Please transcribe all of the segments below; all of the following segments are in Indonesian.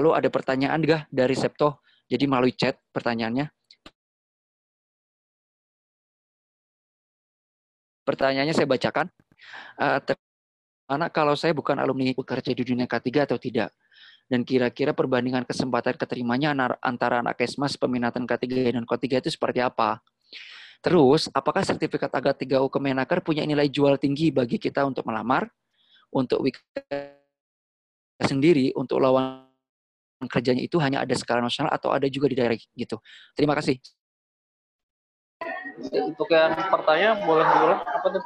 Lalu ada pertanyaan gak dari Septo? Jadi melalui chat pertanyaannya. Pertanyaannya saya bacakan. Uh, mana kalau saya bukan alumni bekerja di dunia K3 atau tidak? Dan kira-kira perbandingan kesempatan keterimanya antara anak kesmas peminatan K3 dan K3 itu seperti apa? Terus, apakah sertifikat AGA 3U Kemenaker punya nilai jual tinggi bagi kita untuk melamar? Untuk Wika sendiri, untuk lawan kerjanya itu hanya ada skala nasional atau ada juga di daerah gitu. Terima kasih. Untuk yang pertanyaan boleh boleh apa tuh?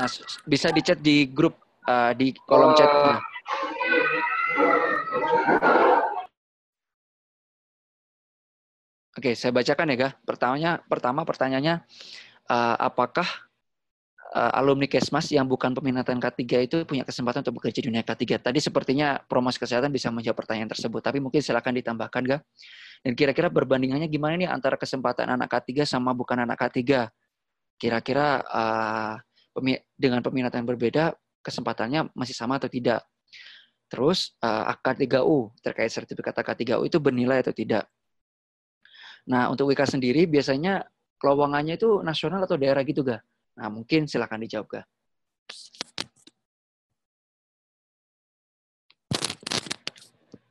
Nah, bisa dicat di grup uh, di kolom uh, chat. Oke, saya bacakan ya, Ga. Pertamanya, pertama pertanyaannya, uh, apakah uh, alumni Kesmas yang bukan peminatan K3 itu punya kesempatan untuk bekerja di dunia K3? Tadi sepertinya promosi kesehatan bisa menjawab pertanyaan tersebut, tapi mungkin silakan ditambahkan, Ga. Dan kira-kira perbandingannya gimana nih antara kesempatan anak K3 sama bukan anak K3? Kira-kira uh, dengan peminatan berbeda, kesempatannya masih sama atau tidak. Terus uh, AK3U terkait sertifikat AK3U itu bernilai atau tidak. Nah, untuk WK sendiri biasanya lowongannya itu nasional atau daerah gitu, ga? Nah, mungkin silakan dijawab, ga.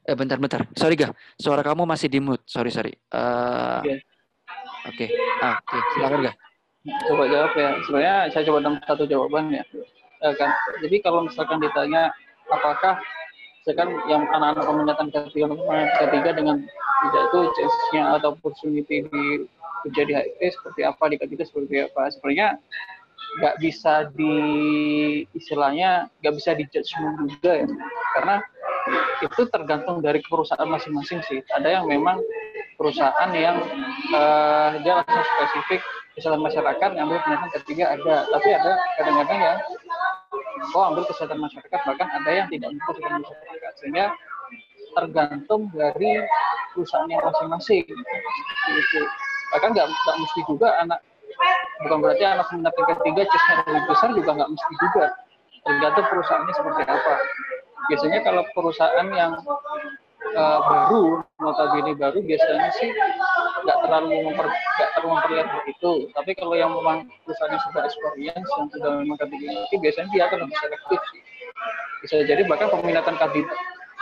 Eh, bentar-bentar. Sorry, ga. Suara kamu masih di mute. Sorry, sorry. Uh, Oke. Okay. Ah, Oke, okay. silakan, ga coba jawab ya. Sebenarnya saya coba dalam satu jawaban ya. ya kan. Jadi kalau misalkan ditanya apakah misalkan yang anak-anak peminatan ketiga ketiga dengan tidak itu chance-nya atau opportunity di kerja di HIP seperti apa di ketiga seperti apa sebenarnya nggak bisa di istilahnya nggak bisa dijudge juga ya. Karena itu tergantung dari perusahaan masing-masing sih. Ada yang memang perusahaan yang uh, dia langsung spesifik kesehatan masyarakat yang ambil pendidikan ketiga ada. Tapi ada kadang-kadang ya oh ambil kesehatan masyarakat bahkan ada yang tidak ambil kesehatan masyarakat. Sehingga tergantung dari perusahaannya masing-masing. Gitu. bahkan nggak mesti juga anak bukan berarti anak pendidikan ketiga cesnya lebih besar juga nggak mesti juga. Tergantung perusahaannya seperti apa. Biasanya kalau perusahaan yang uh, baru notabene baru biasanya sih nggak terlalu memper nggak terlalu memperlihatkan begitu. Tapi kalau yang memang perusahaannya sudah experience yang sudah memang kategori biasanya dia akan lebih selektif bisa jadi bahkan peminatan K3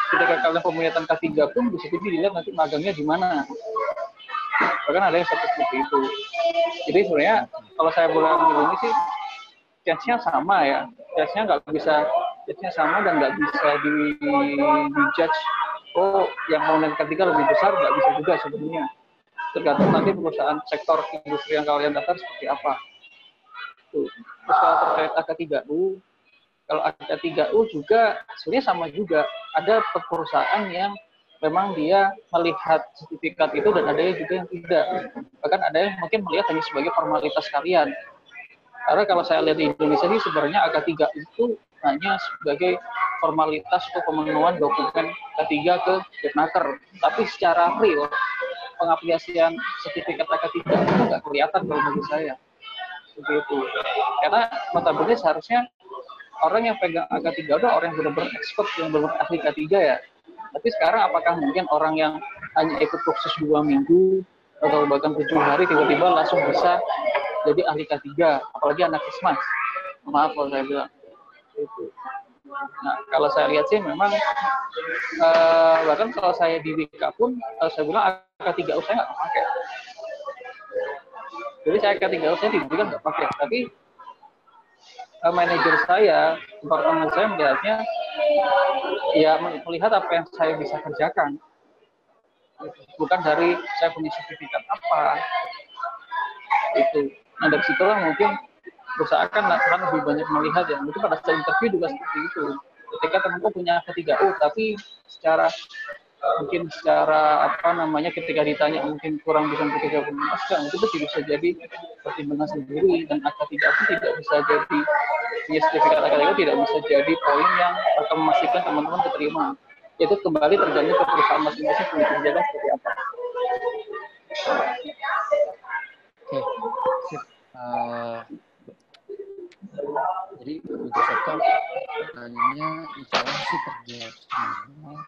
ketika kalian peminatan K3 pun bisa jadi dilihat nanti magangnya di mana. Bahkan ada yang seperti itu. Jadi sebenarnya kalau saya boleh ambil ini sih chance-nya sama ya. Chance-nya nggak bisa chance-nya sama dan nggak bisa di, di judge. Oh yang mau yang ketiga lebih besar nggak bisa juga sebenarnya. Tergantung nanti perusahaan sektor industri yang kalian daftar seperti apa. Tuh. terus kalau terkait AK3U kalau AK3U juga sebenarnya sama juga. Ada perusahaan yang memang dia melihat sertifikat itu dan ada juga yang tidak bahkan ada yang mungkin melihat hanya sebagai formalitas kalian karena kalau saya lihat di Indonesia ini sebenarnya AK3 itu hanya sebagai formalitas untuk pemenuhan dokumen ketiga ke Kepnaker. Tapi secara real, pengaplikasian sertifikat AK3 itu nggak kelihatan kalau bagi saya. Seperti itu. Karena notabene seharusnya orang yang pegang AK3 itu orang yang benar-benar expert, yang benar-benar ahli K3 ya. Tapi sekarang apakah mungkin orang yang hanya ikut kursus dua minggu atau bahkan tujuh hari tiba-tiba langsung bisa jadi ahli K3, apalagi anak kismas. Maaf kalau saya bilang. Itu. Nah, kalau saya lihat sih memang uh, bahkan kalau saya di Wika pun uh, saya bilang K3U saya nggak pakai. Jadi saya K3U saya di Wika nggak pakai, tapi uh, manajer saya, departemen saya melihatnya ya melihat apa yang saya bisa kerjakan. Bukan dari saya punya sertifikat apa. Itu Nah dari situlah mungkin perusahaan kan akan lebih banyak melihat ya. Mungkin pada saat interview juga seperti itu. Ketika temanku punya K3U, tapi secara mungkin secara apa namanya ketika ditanya mungkin kurang bisa bekerja pun kan itu tidak bisa jadi pertimbangan sendiri dan ak tidak pun tidak bisa jadi. Punya sertifikat ak tidak bisa jadi poin yang akan memastikan teman-teman diterima itu kembali tergantung ke perusahaan masing-masing punya kebijakan seperti apa. Oke, Uh, jadi Jadi untuk sektor pertanyaannya insya Allah sih semua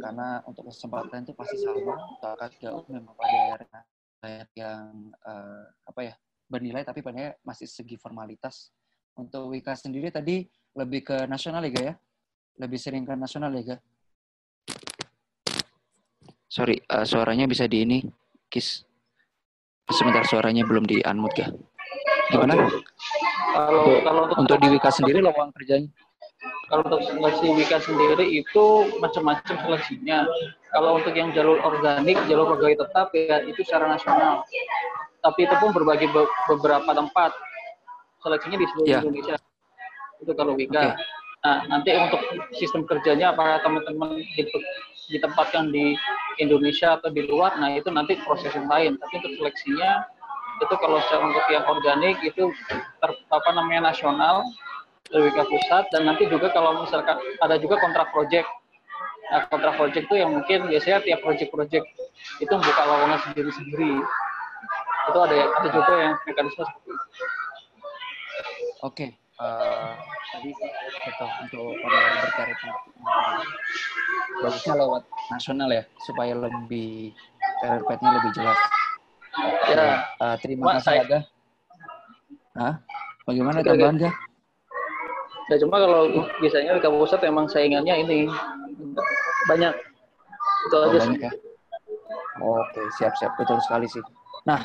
karena untuk kesempatan itu pasti sama. Kakak jauh memang pada akhirnya yang uh, apa ya bernilai tapi pada masih segi formalitas. Untuk Wika sendiri tadi lebih ke nasional ya, ya? Lebih sering ke nasional ya, Sorry, uh, suaranya bisa di ini, Kis. Sebentar suaranya belum di unmute, ga? Gimana? Kalau kalau untuk, untuk di Wika sendiri lowongan kerjanya? Kalau untuk seleksi Wika sendiri itu macam-macam seleksinya. Kalau untuk yang jalur organik, jalur pegawai tetap ya itu secara nasional. Tapi itu pun berbagi be beberapa tempat. Seleksinya di seluruh yeah. Indonesia. Itu kalau Wika. Okay. Nah, nanti untuk sistem kerjanya apakah teman-teman ditempatkan di Indonesia atau di luar, nah itu nanti proses yang lain. Tapi untuk seleksinya itu kalau untuk yang organik itu ter, apa namanya nasional lebih ke pusat dan nanti juga kalau misalkan ada juga kontrak project nah kontrak project itu yang mungkin biasanya tiap project-project itu membuka lowongan sendiri-sendiri itu ada ada juga yang mekanisme seperti itu. Oke, okay. uh, eh, tadi betul untuk pada berkarir bagusnya lewat nasional ya supaya lebih karir petnya lebih jelas. Ya. Uh, terima Mas, kasih Aga. Hah? Bagaimana tambahan Ga? Ya cuma kalau biasanya di pusat emang saingannya ini banyak. Itu oh, aja banyak sih. Ya? Oke, siap-siap. Betul sekali sih. Nah,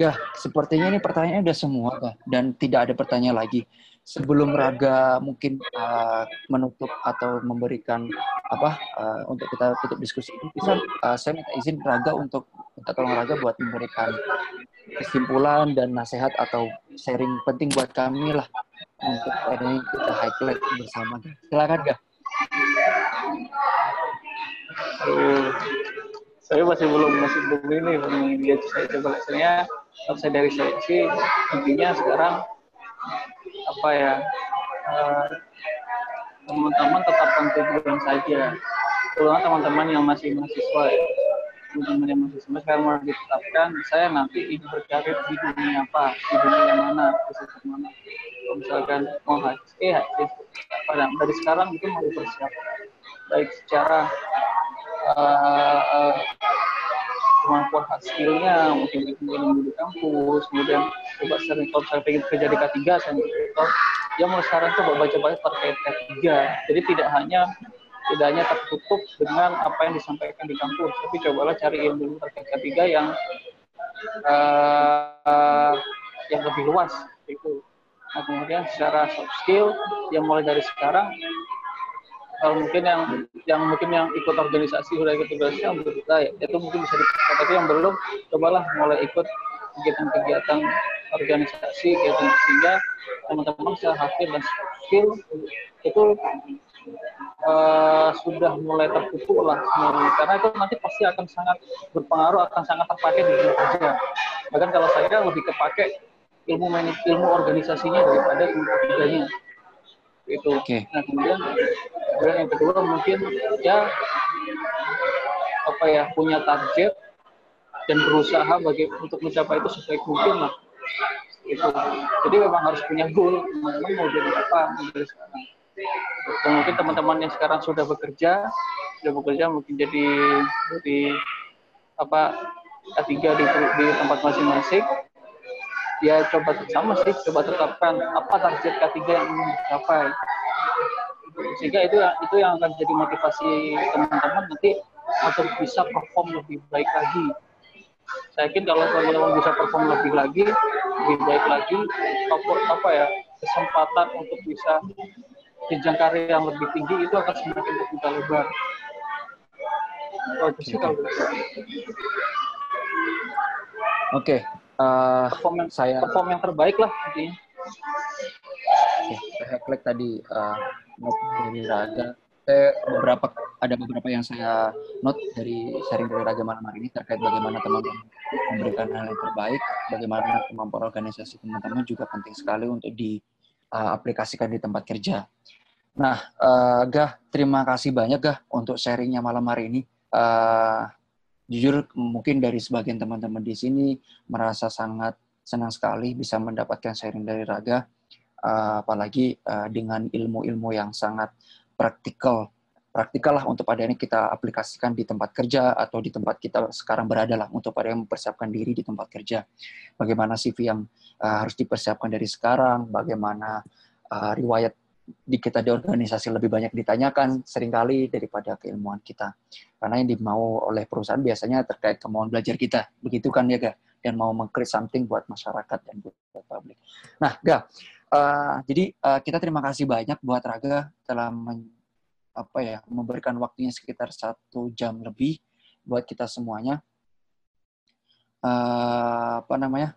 ya sepertinya ini pertanyaannya udah semua, Kak. Dan tidak ada pertanyaan lagi sebelum Raga mungkin uh, menutup atau memberikan apa uh, untuk kita tutup diskusi ini bisa uh, saya minta izin Raga untuk minta tolong Raga buat memberikan kesimpulan dan nasihat atau sharing penting buat kami lah untuk ini kita highlight bersama. Silakan ga uh, saya masih belum masih belum ini belum lihat saya coba. Saya saya dari sih intinya sekarang apa ya eh, teman-teman uh, tetap tujuan saja. Terutama teman-teman yang masih mahasiswa ya. Teman-teman yang masih mahasiswa sekarang mau ditetapkan saya nanti ingin berkarir di dunia apa? Di dunia mana? Di mana kalau misalkan mau haji eh apa dari sekarang itu mau dipersiapkan. Baik secara uh, uh, kemampuan hard skillnya mungkin kemudian di kampus kemudian coba sering kalau saya pengen kerja di K3 saya mikir ya mulai sekarang coba baca-baca terkait K3 jadi tidak hanya tidak hanya tertutup dengan apa yang disampaikan di kampus tapi cobalah cari ilmu terkait K3 yang uh, yang lebih luas itu nah, kemudian secara soft skill yang mulai dari sekarang kalau mungkin yang yang mungkin yang ikut organisasi sudah ikut organisasi yang kita ya itu mungkin bisa dipakai. Tapi yang belum cobalah mulai ikut kegiatan-kegiatan organisasi kegiatan sehingga teman-teman secara hasil dan skill itu uh, sudah mulai terpupuk lah. Semuanya karena itu nanti pasti akan sangat berpengaruh akan sangat terpakai di dunia kerja. Bahkan kalau saya lebih kepake ilmu ilmu organisasinya daripada ilmu kerjanya. Itu okay. nah kemudian kemudian yang kedua mungkin ya apa ya punya target dan berusaha bagi untuk mencapai itu sebaik mungkin lah. Itu jadi memang harus punya goal teman-teman mau jadi apa mau jadi sekarang. Dan mungkin teman-teman yang sekarang sudah bekerja sudah bekerja mungkin jadi jadi apa K3 di, di tempat masing-masing ya coba sama sih coba tetapkan apa target K3 yang ingin dicapai sehingga itu itu yang akan jadi motivasi teman-teman nanti untuk bisa perform lebih baik lagi saya yakin kalau teman-teman bisa perform lebih lagi lebih baik lagi apa, apa ya kesempatan untuk bisa jenjang karir yang lebih tinggi itu akan semakin terbuka lebar. Oke. Okay. Uh, perform yang, saya perform yang terbaik lah intinya. Oke, saya klik tadi uh, note dari Raga. Saya beberapa ada beberapa yang saya note dari sharing dari Raga malam hari ini terkait bagaimana teman-teman memberikan hal yang terbaik, bagaimana kemampuan organisasi teman-teman juga penting sekali untuk diaplikasikan uh, di tempat kerja. Nah, uh, Gah, terima kasih banyak Gah untuk sharingnya malam hari ini. Uh, jujur mungkin dari sebagian teman-teman di sini merasa sangat senang sekali bisa mendapatkan sharing dari Raga. uh, apalagi uh, dengan ilmu-ilmu yang sangat praktikal praktikal lah untuk pada ini kita aplikasikan di tempat kerja atau di tempat kita sekarang berada lah untuk pada yang mempersiapkan diri di tempat kerja. Bagaimana CV yang uh, harus dipersiapkan dari sekarang, bagaimana riwayat di kita di organisasi lebih banyak ditanyakan sering kali daripada keilmuan kita. Karena yang dimau oleh perusahaan biasanya terkait kemauan belajar kita. Begitu kan ya, Ga? Dan mau meng-create something buat masyarakat dan buat publik. Nah, Ga, uh, jadi uh, kita terima kasih banyak buat Raga telah apa ya memberikan waktunya sekitar satu jam lebih buat kita semuanya uh, apa namanya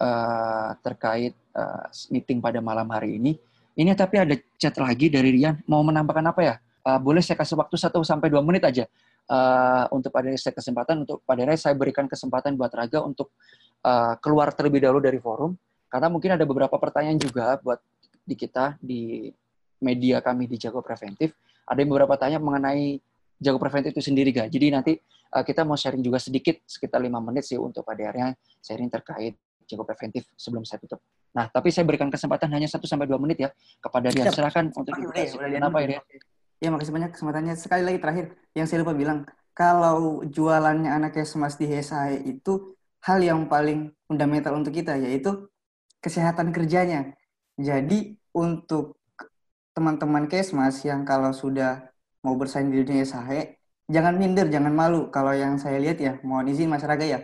uh, terkait uh, meeting pada malam hari ini. Ini tapi ada chat lagi dari Rian mau menambahkan apa ya? Uh, boleh saya kasih waktu satu sampai dua menit aja uh, untuk pada saya kesempatan untuk pada saya berikan kesempatan buat Raga untuk uh, keluar terlebih dahulu dari forum karena mungkin ada beberapa pertanyaan juga buat di kita di media kami di Jago Preventif ada beberapa tanya mengenai jago preventif itu sendiri, gak? Jadi nanti uh, kita mau sharing juga sedikit, sekitar lima menit sih untuk pada sharing terkait jago preventif sebelum saya tutup. Nah, tapi saya berikan kesempatan hanya satu sampai dua menit ya kepada Rian. Silakan untuk kita apa ya, Ya, makasih banyak kesempatannya. Sekali lagi terakhir, yang saya lupa bilang, kalau jualannya anak Kesmas di HSAE itu hal yang paling fundamental untuk kita, yaitu kesehatan kerjanya. Jadi, untuk teman-teman Kesmas yang kalau sudah mau bersaing di dunia SHE, jangan minder, jangan malu. Kalau yang saya lihat ya, mohon izin masyarakat ya,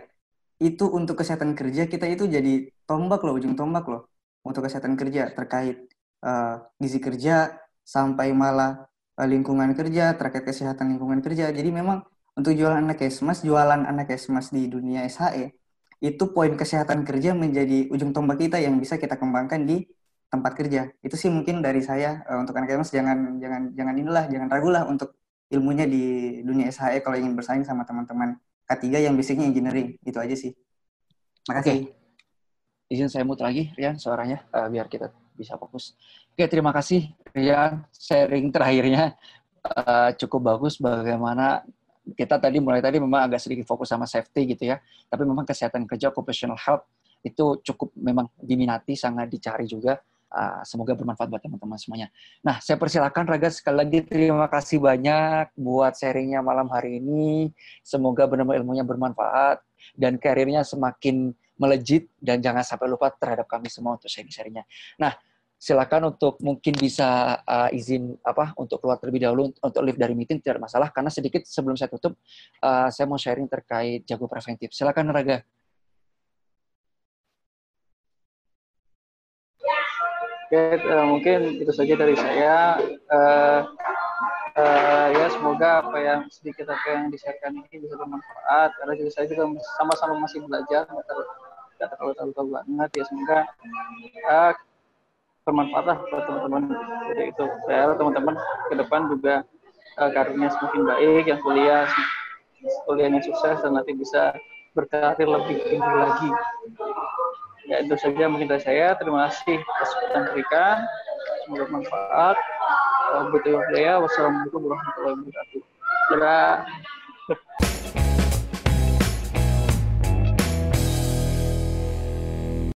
itu untuk kesehatan kerja kita itu jadi tombak loh, ujung tombak loh untuk kesehatan kerja terkait uh, gizi kerja sampai malah uh, lingkungan kerja terkait kesehatan lingkungan kerja. Jadi memang untuk jualan anak Kesmas, jualan anak Kesmas di dunia SHE itu poin kesehatan kerja menjadi ujung tombak kita yang bisa kita kembangkan di tempat kerja. Itu sih mungkin dari saya uh, untuk anak mas jangan jangan jangan inilah jangan ragu lah untuk ilmunya di dunia SHE kalau ingin bersaing sama teman-teman K3 yang basicnya engineering. Itu aja sih. Makasih. Okay. Izin saya mute lagi Rian suaranya uh, biar kita bisa fokus. Oke, terima kasih Rian sharing terakhirnya uh, cukup bagus bagaimana kita tadi mulai tadi memang agak sedikit fokus sama safety gitu ya. Tapi memang kesehatan kerja occupational health itu cukup memang diminati, sangat dicari juga Uh, semoga bermanfaat buat teman-teman semuanya. Nah, saya persilakan Raga sekali lagi terima kasih banyak buat sharingnya malam hari ini. Semoga benar-benar ilmunya bermanfaat dan karirnya semakin melejit dan jangan sampai lupa terhadap kami semua untuk sharing-sharingnya. Nah, silakan untuk mungkin bisa uh, izin apa untuk keluar terlebih dahulu untuk live dari meeting tidak masalah karena sedikit sebelum saya tutup uh, saya mau sharing terkait jago preventif. Silakan Raga. Oke, uh, mungkin itu saja dari saya. Uh, uh, ya semoga apa yang sedikit apa yang disiarkan ini bisa bermanfaat karena juga saya juga sama-sama masih belajar nggak terlalu tahu tahu banget ya semoga uh, bermanfaat lah buat teman-teman. Jadi itu saya teman-teman ke depan juga uh, karirnya semakin baik yang kuliah kuliahnya sukses dan nanti bisa berkarir lebih tinggi lagi. Ya itu saja mungkin dari saya. Terima kasih atas kesempatan berikan semoga bermanfaat. Betul ya wassalamualaikum warahmatullahi wabarakatuh. Dadah